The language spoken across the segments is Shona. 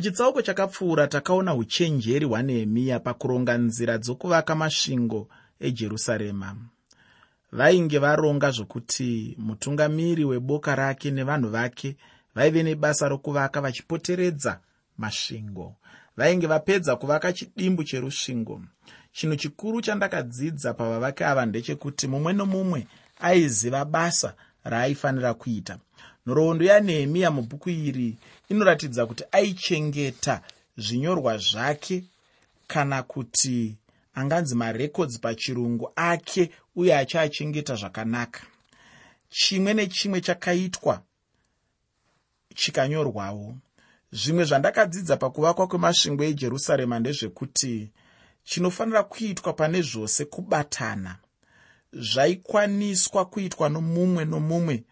muchitsauko chakapfuura takaona uchenjeri hwanehemiya pakuronga nzira dzokuvaka masvingo ejerusarema. Vainge varonga zvokuti mutungamiri weboka rake nevanhu vake vaive nebasa rokuvaka vachipoteredza masvingo. Vainge vapedza kuvaka chidimbu cherusvingo. Chinhu chikuru chandakadzidza pavavaki ava ndechekuti mumwe nomumwe aiziva basa raaifanira kuita nhoroondo yanehemiya mubhuku iri inoratidza kuti aichengeta zvinyorwa zvake kana kuti anganzi marekodzi pachirungu ake uye achiachengeta zvakanaka. Chimwe nechimwe chakaitwa chikanyorwawo. Zvimwe zvandakadzidza pakuvakwa kwemasvingo ejerusarema ndezvekuti chinofanira kuitwa pane zvose kubatana. Zvaikwaniswa kuitwa nomumwe nomumwe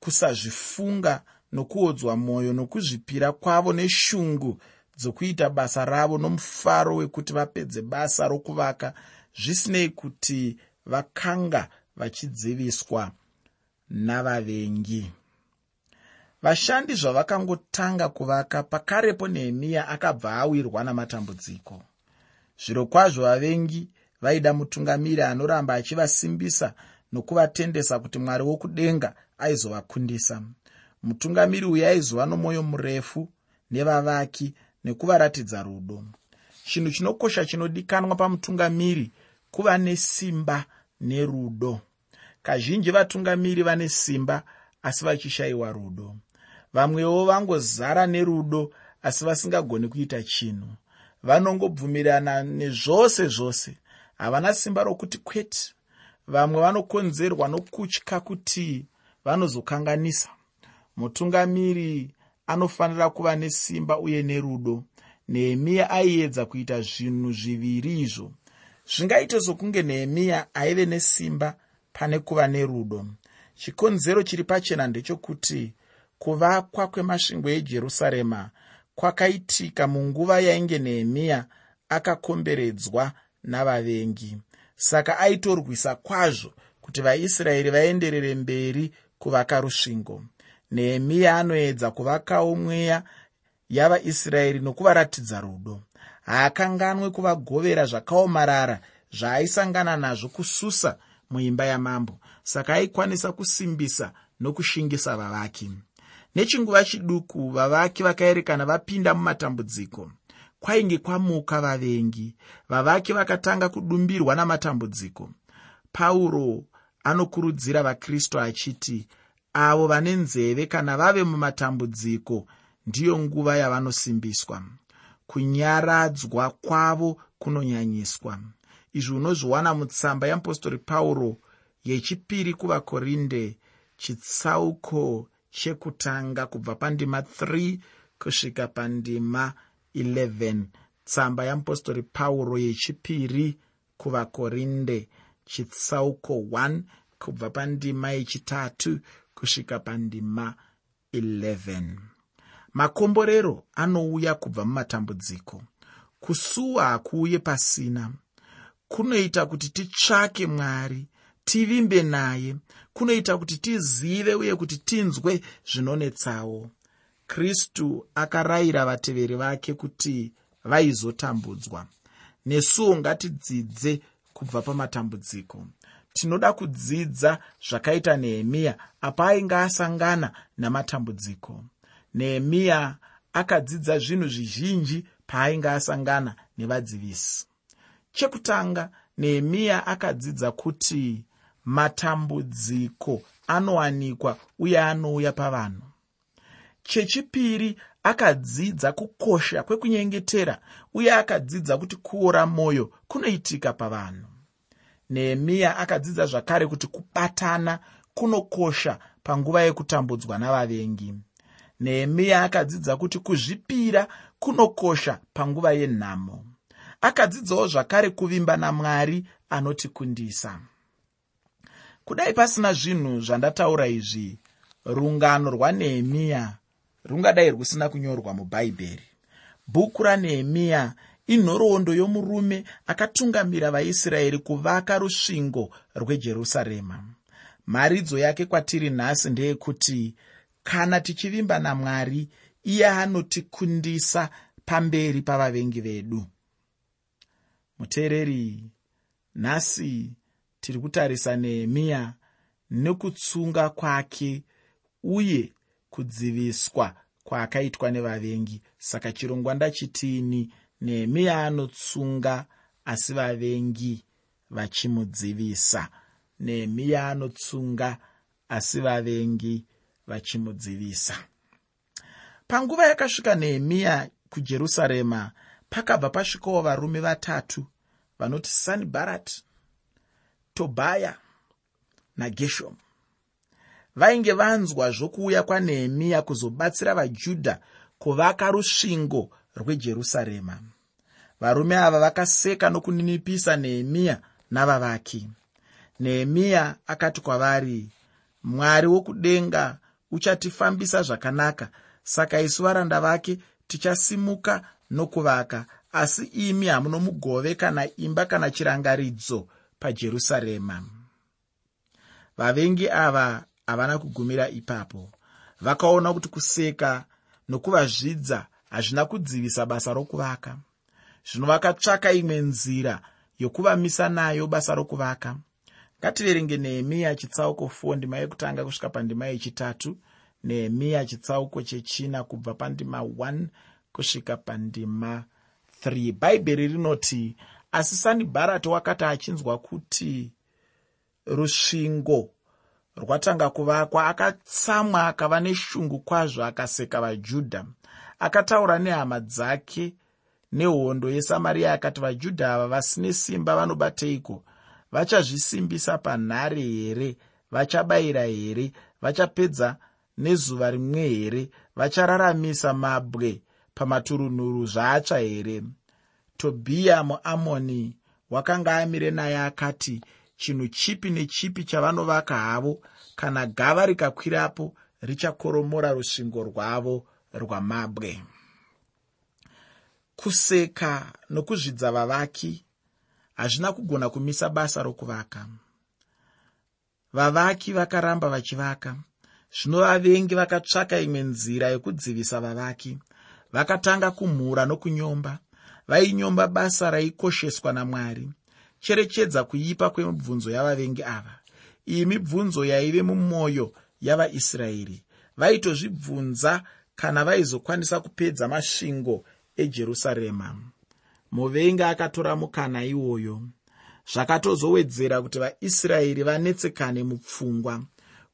kusazvifunga nokuodzwa mwoyo nokuzvipira kwavo neshungu dzokuita basa ravo nomufaro wekuti vapedze basa rokuvaka zvisinei kuti vakanga vachidziviswa navavengi. Vashandi zvavakangotanga kuvaka pakarepo nehemiya akabva awirwa namatambudziko. Zviro kwazvo vavengi vaida mutungamiri anoramba achivasimbisa nokuvatendesa kuti mwari wokudenga aizovakundisa. Mutungamiri uyu aizova nomwoyo murefu nevavaki nekuvaratidza rudo. Chinhu chinokosha chinodikanwa pamutungamiri kuva nesimba nerudo. Kazhinji vatungamiri vane simba asi vachishayiwa rudo. Vamwewo vangozara nerudo asi vasingagoni kuita chinhu. Vanongobvumirana nezvose zvose. Havana simba rokuti kwete. Vamwe vanokonzerwa nokutya kuti vanozokanganisa. Mutungamiri anofanira kuva nesimba uye nerudo. Nehemiya aiedza kuita zvinhu zviviri izvo. Zvingaite sokunge nehemiya aive nesimba pane kuva nerudo. Chikonzero chiri pachena ndechokuti kuvakwa kwemasvingo ejerusarema kwakaitika munguva yainge nehemiya akakomberedzwa navavengi. Saka aitorwisa kwazvo kuti vaisraeri vaenderere mberi kuvaka rusvingo. Nehemiya anoedza kuvakawo mweya yavaisraeri nokuvaratidza rudo. Haakanganwe kuvagovera zvakaomarara zvaaisangana nazvo kususa muimba yamambo saka aikwanisa kusimbisa nokushingisa vavaki. Nechinguva chiduku vavaki vakaerekana vapinda mumatambudziko. Kwainge kwamuka vavengi. Vavaki vakatanga kudumbirwa namatambudziko. Pauro anokurudzira vakristu achiti avo vane nzeve kana vave mumatambudziko ndiyo nguva yavanosimbiswa. Kunyaradzwa kwavo kunonyanyiswa. Izvi unozviwana mutsamba yeapostori pauro yechipiri kuvakorinde chitsauko chekutanga kubva pandima 3 kusvika pandima 11 tsamba yeapostori pauro yechipiri kuvakorinde chitsauko 1 kubva pandima yechitatu kusvika pandima 11 makomborero anouya kubva mumatambudziko. Kusuwa hakuuye pasina. Kunoita kuti titsvake mwari tivimbe naye. Kunoita kuti tizive uye kuti tinzwe zvinonetsawo. Kristu akarayira vateveri vake kuti vaizotambudzwa. Nesuwo ngatidzidze kubva pamatambudziko. Tinoda kudzidza zvakaita nehemiya apa ainge asangana namatambudziko. Nehemiya akadzidza zvinhu zvizhinji paainge asangana nevadzivisi. Chekutanga nehemiya akadzidza kuti matambudziko anowanikwa uye anouya pavanhu. Chechipiri akadzidza kukosha kwekunyengetera uye akadzidza kuti kuora mwoyo kunoitika pavanhu. Nehemiya akadzidza zvakare kuti kubatana kunokosha panguva yekutambudzwa navavengi. Nehemiya akadzidza kuti kuzvipira kunokosha panguva yenhamo. Akadzidzawo zvakare kuvimba namwari anotikundisa. Kudai pasina zvinhu zvandataura izvi rungano rwanehemiya rungadai rusina kunyorwa mubhaibheri bhuku ranehemiya inhoroondo yomurume akatungamira vaisraeri kuvaka rusvingo rwejerusarema. Mharidzo yake kwatiri nhasi ndeyekuti kana tichivimba namwari iye anotikundisa pamberi pavavengi vedu. Muteereri nhasi tiri kutarisa nehemiya nekutsunga kwake uye kudziviswa kwaakaitwa nevavengi. Saka chirongwa ndachitini nehemiya anotsunga asi vavengi vachimudzivisa. Nehemiya anotsunga asi vavengi vachimudzivisa. Panguva yakasvika nehemiya kujerusarema pakabva pasvikawo varume vatatu vanoti sanibharat tobhaya nageshomu vainge vanzwa zvokuuya kwanehemiya kuzobatsira vajudha kuvaka rusvingo rwejerusarema. Varume ava vakaseka nokuninipisa nehemiya navavaki. Nehemiya akati kwavari mwari wokudenga uchatifambisa zvakanaka. Saka isu varanda vake tichasimuka nokuvaka asi imi hamuno mugove kana imba kana chirangaridzo pajerusarema. Vavengi ava havana kugumira ipapo. Vakaona kuti kuseka nokuvazvidza hazvina kudzivisa basa rokuvaka. Zvino vakatsvaka imwe nzira yokuvamisa nayo basa rokuvaka. Ngativerenge nehemiya chitsauko 4 ndima yekutanga kusvika pandima yechitatu. Nehemiya chitsauko chechina kubva pandima 1 kusvika pandima 3 bhaibheri rinoti asi sanibharati wakati achinzwa kuti rusvingo rwatanga kuvakwa akatsamwa akava neshungu kwazvo akaseka vajudha. Akataura nehama dzake nehondo yesamariya akati vajudha ava vasine simba vanobateiko? Vachazvisimbisa panhare here? Vachabayira here? Vachapedza nezuva rimwe here? Vachararamisa mabwe pamaturunhuru zvaatsva here? Tobhiya muamoni wakanga amire naye akati chinhu chipi nechipi chavanovaka havo. Kana gava rikakwirapo richakoromora rusvingo rwavo rwamabwe. Kuseka nokuzvidza vavaki hazvina kugona kumisa basa rokuvaka. Vavaki vakaramba vachivaka. Zvino vavengi vakatsvaka imwe nzira yokudzivisa vavaki. Vakatanga kumhura nokunyomba. Vainyomba basa raikosheswa namwari cherechedza kuipa kwemibvunzo yavavengi ava. Iyi mibvunzo yaive mumwoyo yavaisraeri. Vaitozvibvunza kana vaizokwanisa kupedza masvingo ejerusarema. Muvengi akatora mukana iwoyo. Zvakatozowedzera kuti vaisraeri vanetsekane mupfungwa.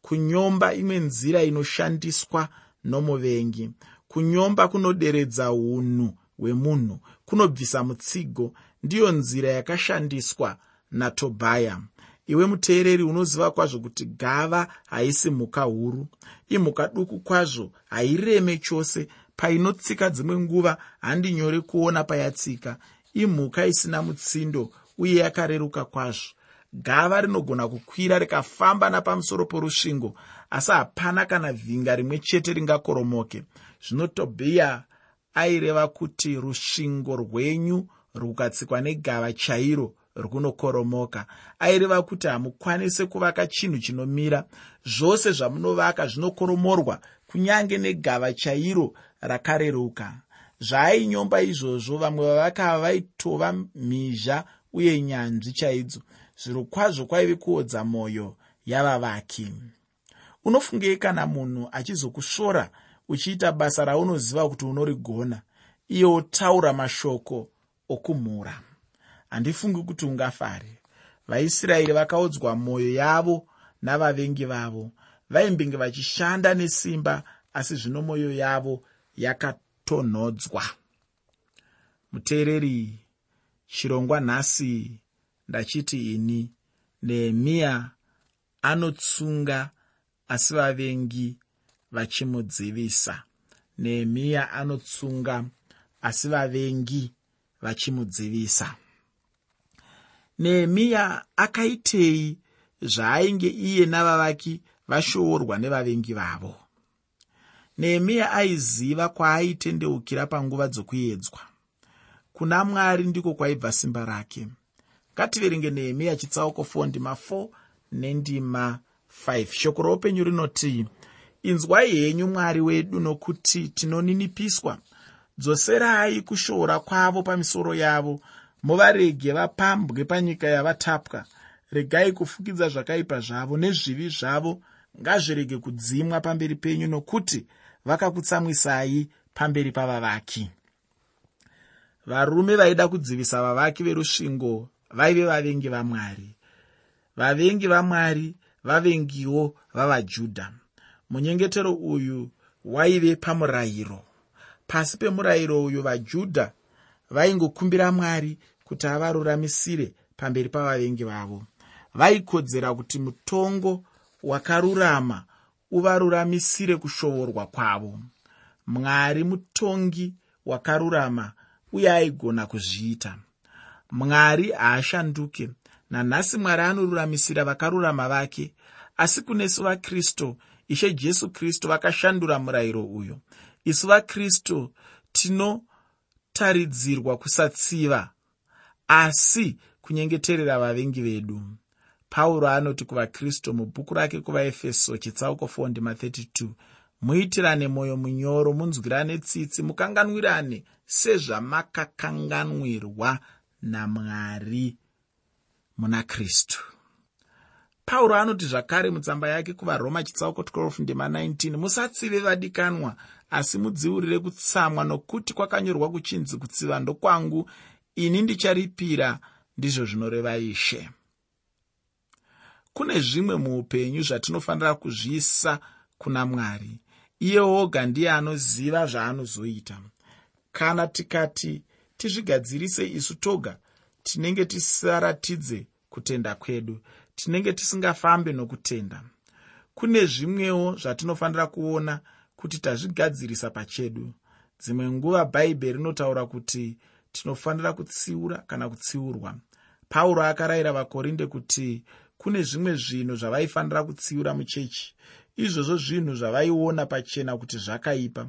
Kunyomba imwe nzira inoshandiswa nomuvengi. Kunyomba kunoderedza unhu hwemunhu. Kunobvisa mutsigo ndiyo nzira yakashandiswa natobhaya. Iwe muteereri unoziva kwazvo kuti gava haisi mhuka huru. Imhuka duku kwazvo haireme chose. Painotsika dzimwe nguva handi nyore kuona payatsika. Imhuka isina mutsindo uye yakareruka kwazvo. Gava rinogona kukwira rikafamba napamusoro porusvingo asi hapana kana vhinga rimwe chete ringakoromoke. Zvino tobhiya aireva kuti rusvingo rwenyu rukatsikwa negava chairo runokoromoka aireva kuti hamukwanisi kuvaka chinhu chinomira. Zvose zvamunovaka zvinokoromorwa kunyange negava chairo rakareruka. Zvaainyomba izvozvo vamwe vavakava vaitova mhizha uye nyanzvi chaidzo. Zviro kwazvo kwaive kuodza mwoyo yavavaki. Unofungei kana munhu achizokusvora uchiita basa raunoziva kuti unorigona iye otaura mashoko okumhura. Handifungi kuti ungafari vaisraeri vakaodzwa mwoyo yavo navavengi vavo. Vaimbenge vachishanda nesimba asi zvino mwoyo yavo yakatonhodzwa. Muteereri chirongwa nhasi ndachiti ini nehemiya anotsunga asi vavengi vachimudzivisa. Nehemiya anotsunga asi vavengi vachimudzivisa. Nehemiya akaitei zvaainge iye navavaki vashoorwa nevavengi vavo. Nehemiya aiziva kwaaitendeukira panguva dzokuedzwa kuna mwari ndiko kwaibva simba rake. Ngativerenge nehemiya chitsauko 4 ndima 4 nendima 5 shoko roupenyu rinoti inzwai henyu mwari wedu nokuti tinoninipiswa dzoserai kushoora kwavo pamisoro yavo. Muvarege vapambwe panyika yavatapwa. Regai kufukidza zvakaipa zvavo nezvivi zvavo. Ngazvirege kudzimwa pamberi penyu nokuti vakakutsamwisai pamberi pavavaki. Varume vaida kudzivisa vavaki verusvingo vaive vavengi vamwari. Vavengi vamwari vavengiwo vavajudha. Munyengetero uyu waive pamurayiro pasi pemurayiro uyu vajudha vaingokumbira mwari kuti avaruramisire pamberi pavavengi vavo. Vaikodzera kuti mutongo wakarurama uvaruramisire kushovorwa kwavo. Mwari mutongi wakarurama uye aigona kuzviita. Mwari haashanduke nanhasi mwari anoruramisira vakarurama vake asi kunesu vakristu ishe jesu kristu vakashandura murayiro uyu isu vakristu tinotaridzirwa kusatsiva asi kunyengeterera vavengi vedu. Pauro anoti kuvakristu mubhuku rake kuvaefeso chitsauko 432 muitirane mwoyo munyoro munzwirane tsitsi mukanganwirane sezvamakakanganwirwa namwari muna kristu. Pauro anoti zvakare mutsamba yake kuvaroma chitsauko 12 ndema 19 musatsive vadikanwa asi mudziurire kutsamwa nokuti kwakanyorwa kuchinzi kutsiva ndokwangu ini ndicharipira ndizvo zvinoreva ishe. Kune zvimwe muupenyu zvatinofanira kuzviisa kuna mwari. Iye oga ndiye anoziva zvaanozoita. Kana tikati tizvigadzirise isu toga tinenge tisaratidze kutenda kwedu tinenge tisingafambe nokutenda. Kune zvimwewo zvatinofanira kuona kuti tazvigadzirisa pachedu. Dzimwe nguva bhaibheri rinotaura kuti tinofanira kutsiura kana kutsiurwa. Pauro akarayira vakorinde kuti kune zvimwe zvinhu zvavaifanira kutsiura muchechi. Izvozvo zvinhu zvavaiona pachena kuti zvakaipa.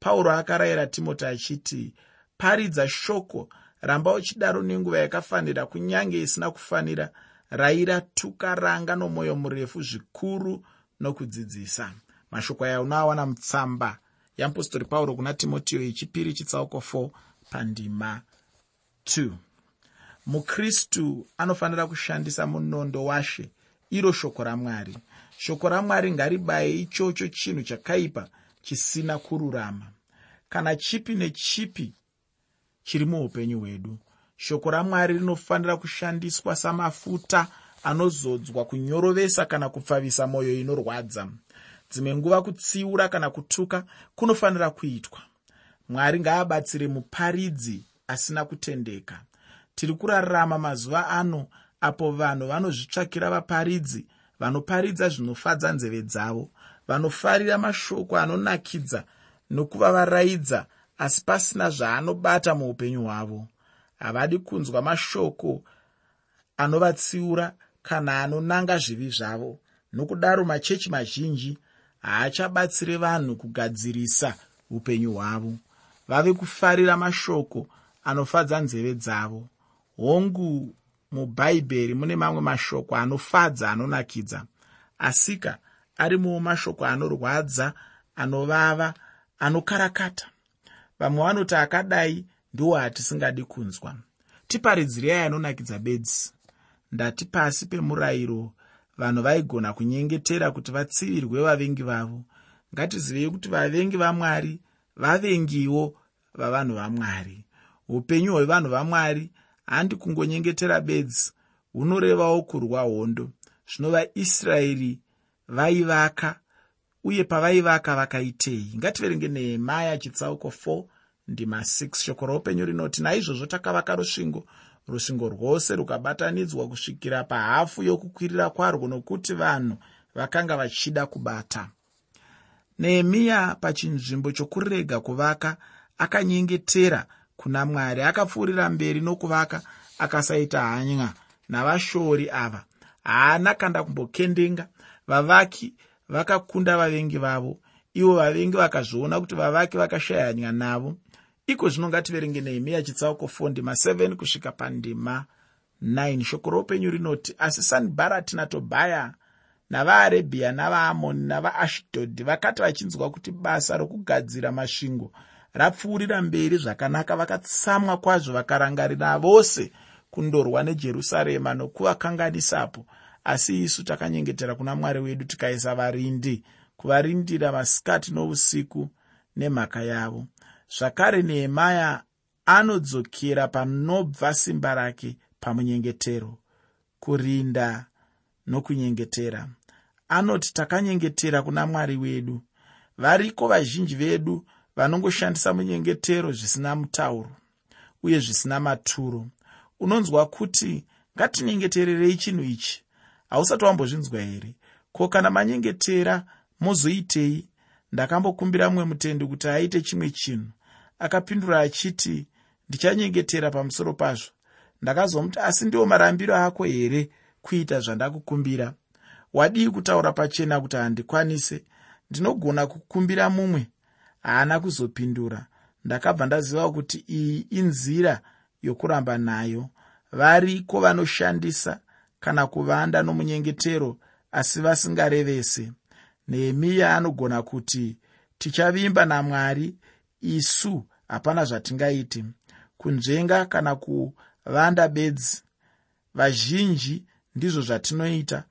Pauro akarayira timoti achiti paridza shoko ramba uchidaro nenguva yakafanira kunyange isina kufanira. Rairatukaranga nomwoyo murefu zvikuru nokudzidzisa mashoko aya unoawana mutsamba yeapostori pauro kuna timotiyo yechipiri chitsauko 4 pandima 2 mukristu anofanira kushandisa munondo washe iro shoko ramwari. Shoko ramwari ngaribaye ichocho chinhu chakaipa chisina kururama. Kana chipi nechipi chiri muupenyu hwedu shoko ramwari rinofanira kushandiswa samafuta anozodzwa kunyorovesa kana kupfavisa mwoyo inorwadza dzimwe nguva kutsiura kana kutuka kunofanira kuitwa. Mwari ngaabatsire muparidzi asina kutendeka. Tiri kurarama mazuva ano apo vanhu vanozvitsvakira vaparidzi vanoparidza zvinofadza nzeve dzavo vanofarira mashoko anonakidza nokuvavaraidza asi pasina zvaanobata muupenyu hwavo. Havadi kunzwa mashoko anovatsiura kana anonanga zvivi zvavo. Nokudaro machechi mazhinji haachabatsire vanhu kugadzirisa upenyu hwavo. Vave kufarira mashoko anofadza nzeve dzavo. Hongu mubhaibheri mune mamwe mashoko anofadza anonakidza. Asika arimowo mashoko anorwadza anovava anokarakata. Vamwe vanoti akadai ndiwo hatisingadi kunzwa. Tiparidzirei anonakidza bedzi. Ndati pasi pemurayiro vanhu vaigona kunyengetera kuti vatsivirwe vavengi vavo. Ngatizivei kuti vavengi vamwari vavengiwo vavanhu vamwari. Upenyu hwevanhu vamwari handi kungonyengetera bedzi hunorevawo kurwa hondo. Zvino vaisraeri vaivaka uye pavaivaka vakaitei. Ngativerenge nehemaya chitsauko 4 ndima 6 shoko roupenyu rinoti naizvozvo takavaka rusvingo rusvingo rwose rukabatanidzwa kusvikira pahafu yokukwirira kwarwo nokuti vanhu vakanga vachida kubata. Nehemiya pachinzvimbo chokurega kuvaka akanyengetera kuna mwari. Akapfuurira mberi nokuvaka akasaita hanya navashori ava. Haana kanda kumbokendenga. Vavaki vakakunda vavengi vavo. Ivo vavengi vakazviona kuti vavaki vakashaya hanya navo iko zvino ngativerenge nehemiya chitsauko 4 ndima 7 kusvika pandima 9 shoko roupenyu rinoti asi sanibharati natobhaya navaarebhiya navaamoni navaashidhodhi vakati vachinzwa kuti basa rokugadzira masvingo rapfuurira mberi zvakanaka vakatsamwa kwazvo vakarangarira vose kundorwa nejerusarema nokuvakanganisapo. Asi isu takanyengetera kuna mwari wedu tikaisa varindi kuvarindira masikati nousiku nemhaka yavo zvakare nehemaya anodzokera panobva simba rake pamunyengetero kurinda nokunyengetera. Anoti takanyengetera kuna mwari wedu. Variko vazhinji vedu vanongoshandisa munyengetero zvisina mutauro uye zvisina maturo? Unonzwa kuti ngatinyengetererei chinhu ichi. Hausati wambozvinzwa here? Ko kana manyengetera mozoitei? Ndakambokumbira mumwe mutendi kuti aite chimwe chinhu akapindura achiti ndichanyengetera pamusoro pazvo. Ndakazomuti asi ndiwo marambiro ako here kuita zvandakukumbira? Wadii kutaura pachena kuti handikwanise. Ndinogona kukumbira mumwe? Haana kuzopindura. Ndakabva ndaziva kuti iyi inzira yokuramba nayo. Variko vanoshandisa kana kuvanda nomunyengetero asi vasingarevese? Nehemiya anogona kuti tichavimba namwari isu hapana zvatingaiti. Kunzvenga kana kuvanda bedzi vazhinji ndizvo zvatinoita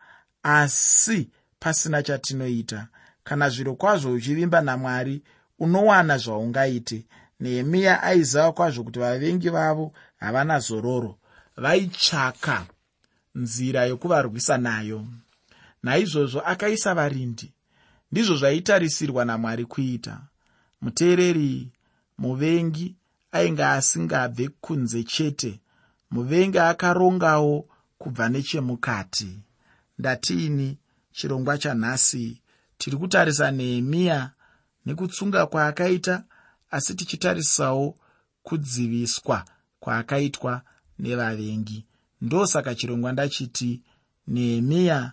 asi pasina chatinoita. Kana zviro kwazvo uchivimba namwari unowana zvaungaite. Nehemiya aiziva kwazvo kuti vavengi vavo havana zororo. Vaitsvaka nzira yokuvarwisa nayo. Naizvozvo akaisa varindi. Ndizvo zvaitarisirwa namwari kuita. Muteereri muvengi ainge asingabve kunze chete. Muvengi akarongawo kubva nechemukati. Ndatiini chirongwa chanhasi? Tiri kutarisa nehemiya nekutsunga kwaakaita asi tichitarisawo kudziviswa kwaakaitwa nevavengi. Ndosaka chirongwa ndachiti nehemiya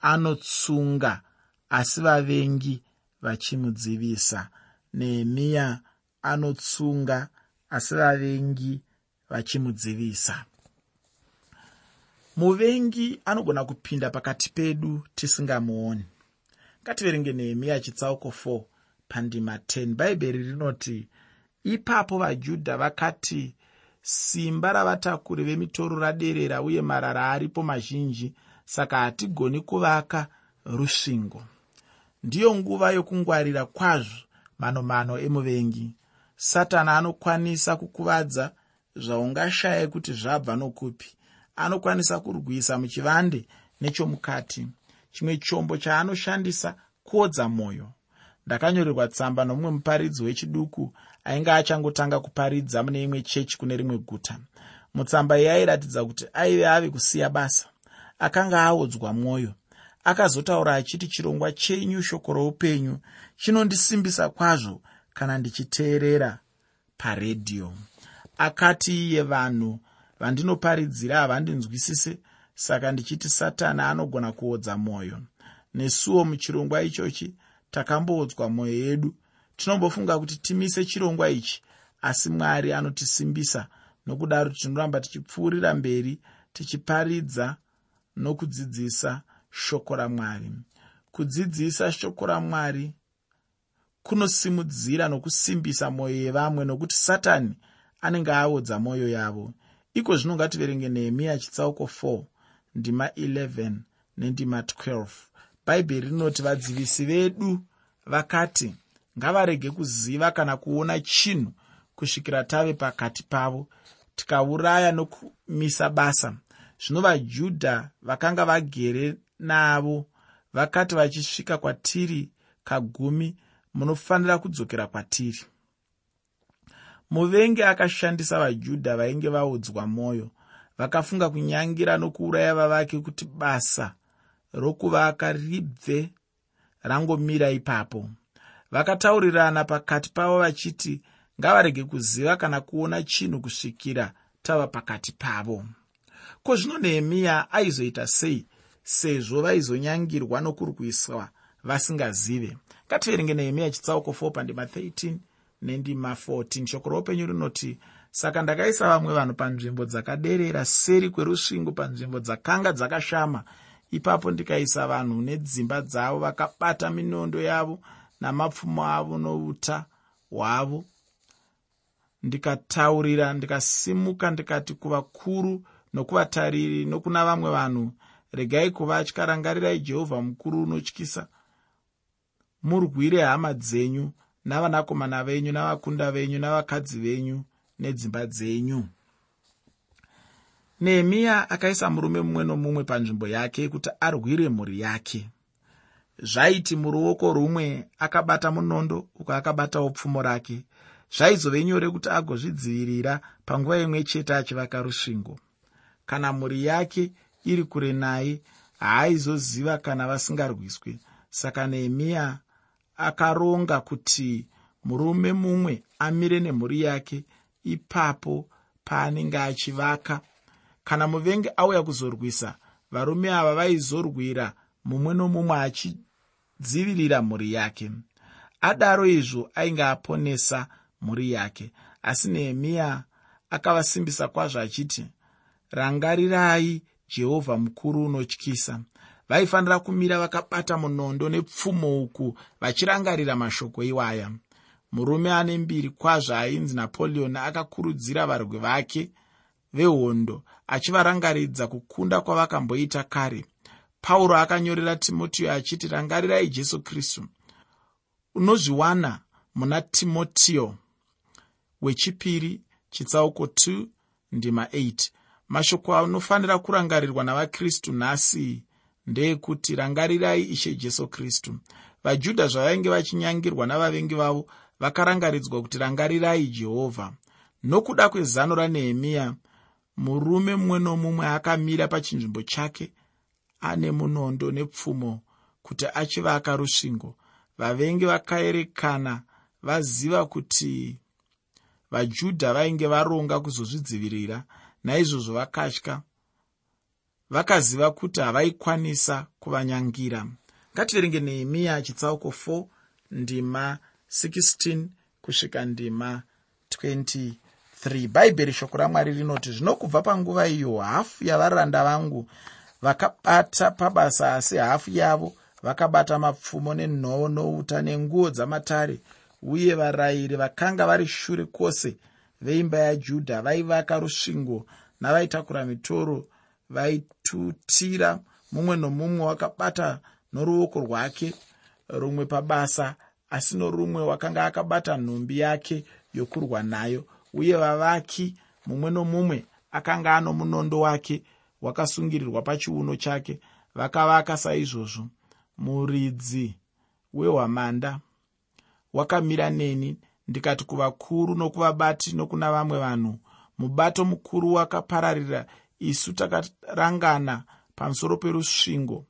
anotsunga asi vavengi vachimudzivisa. Nehemiya anotsunga asi vavengi vachimudzivisa. Muvengi anogona kupinda pakati pedu tisingamuoni. Ngativerenge nehemiya chitsauko 4 pandima 10 bhaibheri rinoti ipapo vajudha vakati simba ravatakuri vemitoro raderera uye marara aripo mazhinji saka hatigoni kuvaka rusvingo. Ndiyo nguva yokungwarira kwazvo manomano emuvengi satani anokwanisa kukuvadza zvaungashaya kuti zvabva nokupi. Anokwanisa kurwisa muchivande nechomukati. Chimwe chombo chaanoshandisa kuodza mwoyo. Ndakanyorerwa tsamba nomumwe muparidzi wechiduku ainge achangotanga kuparidza mune imwe chechi kune rimwe guta. Mutsamba yairatidza kuti aive ave kusiya basa. Akanga aodzwa mwoyo. Akazotaura achiti chirongwa chenyu shoko roupenyu chinondisimbisa kwazvo kana ndichiteerera paredhiyo akati iye vanhu vandinoparidzira havandinzwisise saka ndichiti satani anogona kuodza mwoyo. Nesuwo muchirongwa ichochi takamboodzwa mwoyo yedu. Tinombofunga kuti timise chirongwa ichi asi mwari anotisimbisa nokudaro tinoramba tichipfuurira mberi tichiparidza nokudzidzisa shoko ramwari. Kudzidzisa shoko ramwari kunosimudzira nokusimbisa mwoyo yevamwe nokuti satani anenge aodza mwoyo yavo. Iko zvino ngativerenge nehemiya chitsauko 4 ndima 11 nendima 12 bhaibheri rinoti vadzivisi vedu vakati ngavarege kuziva kana kuona chinhu kusvikira tave pakati pavo. Tikauraya nokumisa basa. Zvino vajudha vakanga vagere navo vakati vachisvika kwatiri kagumi munofanira kudzokera kwatiri. Muvengi akashandisa vajudha vainge vaodzwa mwoyo vakafunga kunyangira nokuuraya vavake kuti basa rokuvaka ribve rangomira ipapo. Vakataurirana pakati pavo vachiti ngavarege kuziva kana kuona chinhu kusvikira tava pakati pavo. Ko zvino nehemiya aizoita sei sezvo vaizonyangirwa nokurwiswa vasingazive ngativerenge nehemiya chitsauko 4 pandima 13 nendima 14 shoko roupenyu rinoti saka ndakaisa vamwe vanhu panzvimbo dzakaderera seri kwerusvingo panzvimbo dzakanga dzakashama. Ipapo ndikaisa vanhu nedzimba dzavo vakabata minondo yavo namapfumo avo nouta hwavo. Ndikataurira ndikasimuka ndikati kuvakuru nokuvatariri nokuna vamwe vanhu regai kuvatya. Rangarirai jehovha mukuru unotyisa murwire hama dzenyu navanakomana venyu navakunda venyu navakadzi venyu nedzimba dzenyu. Nehemiya akaisa murume mumwe nomumwe panzvimbo yake kuti arwire mhuri yake. Zvaiti muruoko rumwe akabata munondo uko akabatawo pfumo rake. Zvaizove nyore kuti agozvidzivirira panguva imwe chete achivaka rusvingo. Kana mhuri yake iri kure naye haaizoziva kana vasingarwiswi. Saka nehemiya akaronga kuti murume mumwe amire nemhuri yake ipapo paanenge achivaka. Kana muvengi auya kuzorwisa varume ava vaizorwira mumwe nomumwe achidzivirira mhuri yake. Adaro izvo ainge aponesa mhuri yake. Asi nehemiya akavasimbisa kwazvo achiti rangarirai jehovha mukuru unotyisa vaifanira kumira vakabata munondo nepfumo uku vachirangarira mashoko iwaya. Murume ane mbiri kwazvo ainzi napoleon akakurudzira varwi vake vehondo achivarangaridza kukunda kwavakamboita kare. Pauro akanyorera timotiyo achiti rangarirai jesu kristu unozviwana muna timotiyo wechipiri chitsauko 2 ndima 8 mashoko anofanira kurangarirwa navakristu nhasi ndeekuti rangarirai ishe jesu kristu. Vajudha zvavainge vachinyangirwa navavengi vavo vakarangaridzwa kuti rangarirai jehovha. Nokuda kwezano ranehemiya murume mumwe nomumwe akamira pachinzvimbo chake ane munondo nepfumo kuti achivaka rusvingo. Vavengi vakaerekana vaziva kuti vajudha vainge varonga kuzozvidzivirira naizvozvo vakatya vakaziva kuti havaikwanisa kuvanyangira. Ngativerenge nehemiya chitsauko 4 ndima 16 kusvika ndima 23 bhaibheri shoko ramwari rinoti zvino kubva panguva iyo hafu yavaranda vangu vakabata pabasa asi hafu yavo vakabata mapfumo nenhoo nouta nenguo dzamatare uye varayiri vakanga vari shure kwose veimba yajudha vaivaka rusvingo navaitakura mitoro vaitutira mumwe nomumwe wakabata noruoko rwake rumwe pabasa asi norumwe wakanga akabata nhumbi yake yokurwa nayo. Uye vavaki mumwe nomumwe akanga ano munondo wake wakasungirirwa pachiuno chake vakavaka saizvozvo. Muridzi wehwamanda wakamira neni. Ndikati kuvakuru nokuvabati nokuna vamwe vanhu mubato mukuru wakapararira isu takarangana pamusoro perusvingo.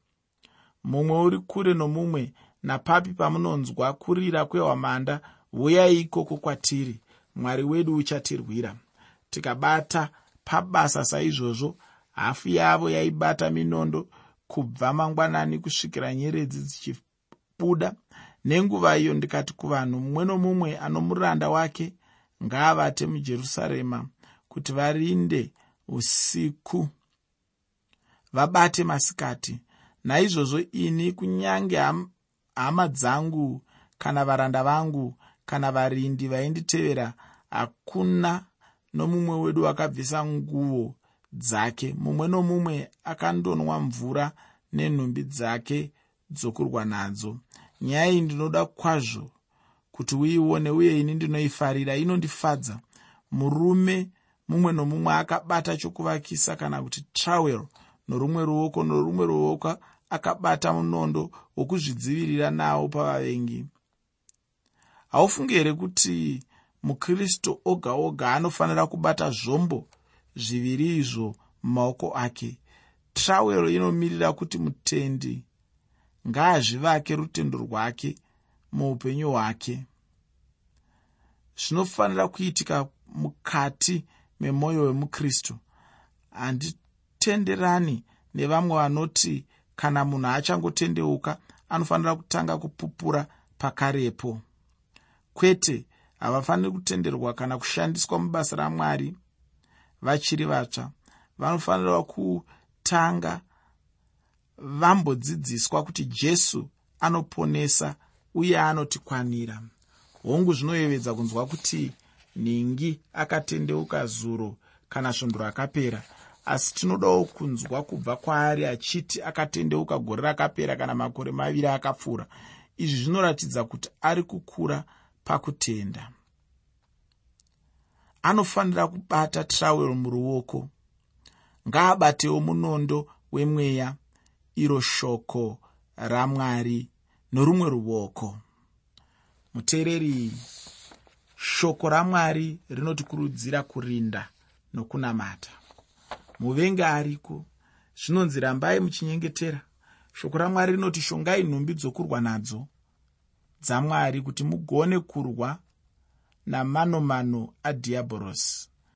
Mumwe uri kure nomumwe napapi pamunonzwa kurira kwehwamanda uyai ikoko kwatiri mwari wedu uchatirwira. Tikabata pabasa saizvozvo hafu yavo yaibata minondo kubva mangwanani kusvikira nyeredzi dzichibuda. Nenguva iyo ndikati kuvanhu mumwe nomumwe ano muranda wake ngaavate mujerusarema kuti varinde usiku. Vabate masikati. Naizvozvo ini kunyange hama dzangu kana varanda vangu kana varindi vainditevera hakuna nomumwe wedu akabvisa nguo dzake. Mumwe nomumwe akandonwa mvura nenhumbi dzake dzokurwa nadzo. Nyaya iyi ndinoda kwazvo kuti uione uye ini ndinoifarira. Inondifadza. Murume mumwe nomumwe akabata chokuvakisa kana kuti trawel norumwe ruoko norumwe ruoko akabata munondo wokuzvidzivirira nawo pavavengi. Haufungi here kuti mukristu oga oga anofanira kubata zvombo zviviri izvo mumaoko ake? Trawel inomirira kuti mutendi ngaazvivake rutendo rwake muupenyu hwake. Zvinofanira kuitika mukati memwoyo wemukristu. Handitenderani nevamwe vanoti kana munhu achangotendeuka anofanira kutanga kupupura pakarepo. Kwete havafaniri kutenderwa kana kushandiswa mubasa ramwari. Vachiri vatsva vanofanira kutanga vambodzidziswa kuti jesu anoponesa uye anotikwanira. Hongu zvinoyevedza kunzwa kuti nhingi akatendeuka zuro kana svondo rakapera. Asi tinodawo kunzwa kubva kwaari achiti akatendeuka gore rakapera kana makore maviri akapfuura. Izvi zvinoratidza kuti ari kukura pakutenda. Anofanira kubata trawero muruoko. Ngaabatewo munondo wemweya iro shoko ramwari norumwe ruoko. Muteereri shoko ramwari rinotikurudzira kurinda nokunamata. Muvengi ariko? Zvinonzi rambai muchinyengetera. Shoko ramwari rinoti shongai nhumbi dzokurwa nadzo dzamwari kuti mugone kurwa namanomano adhiabhorosi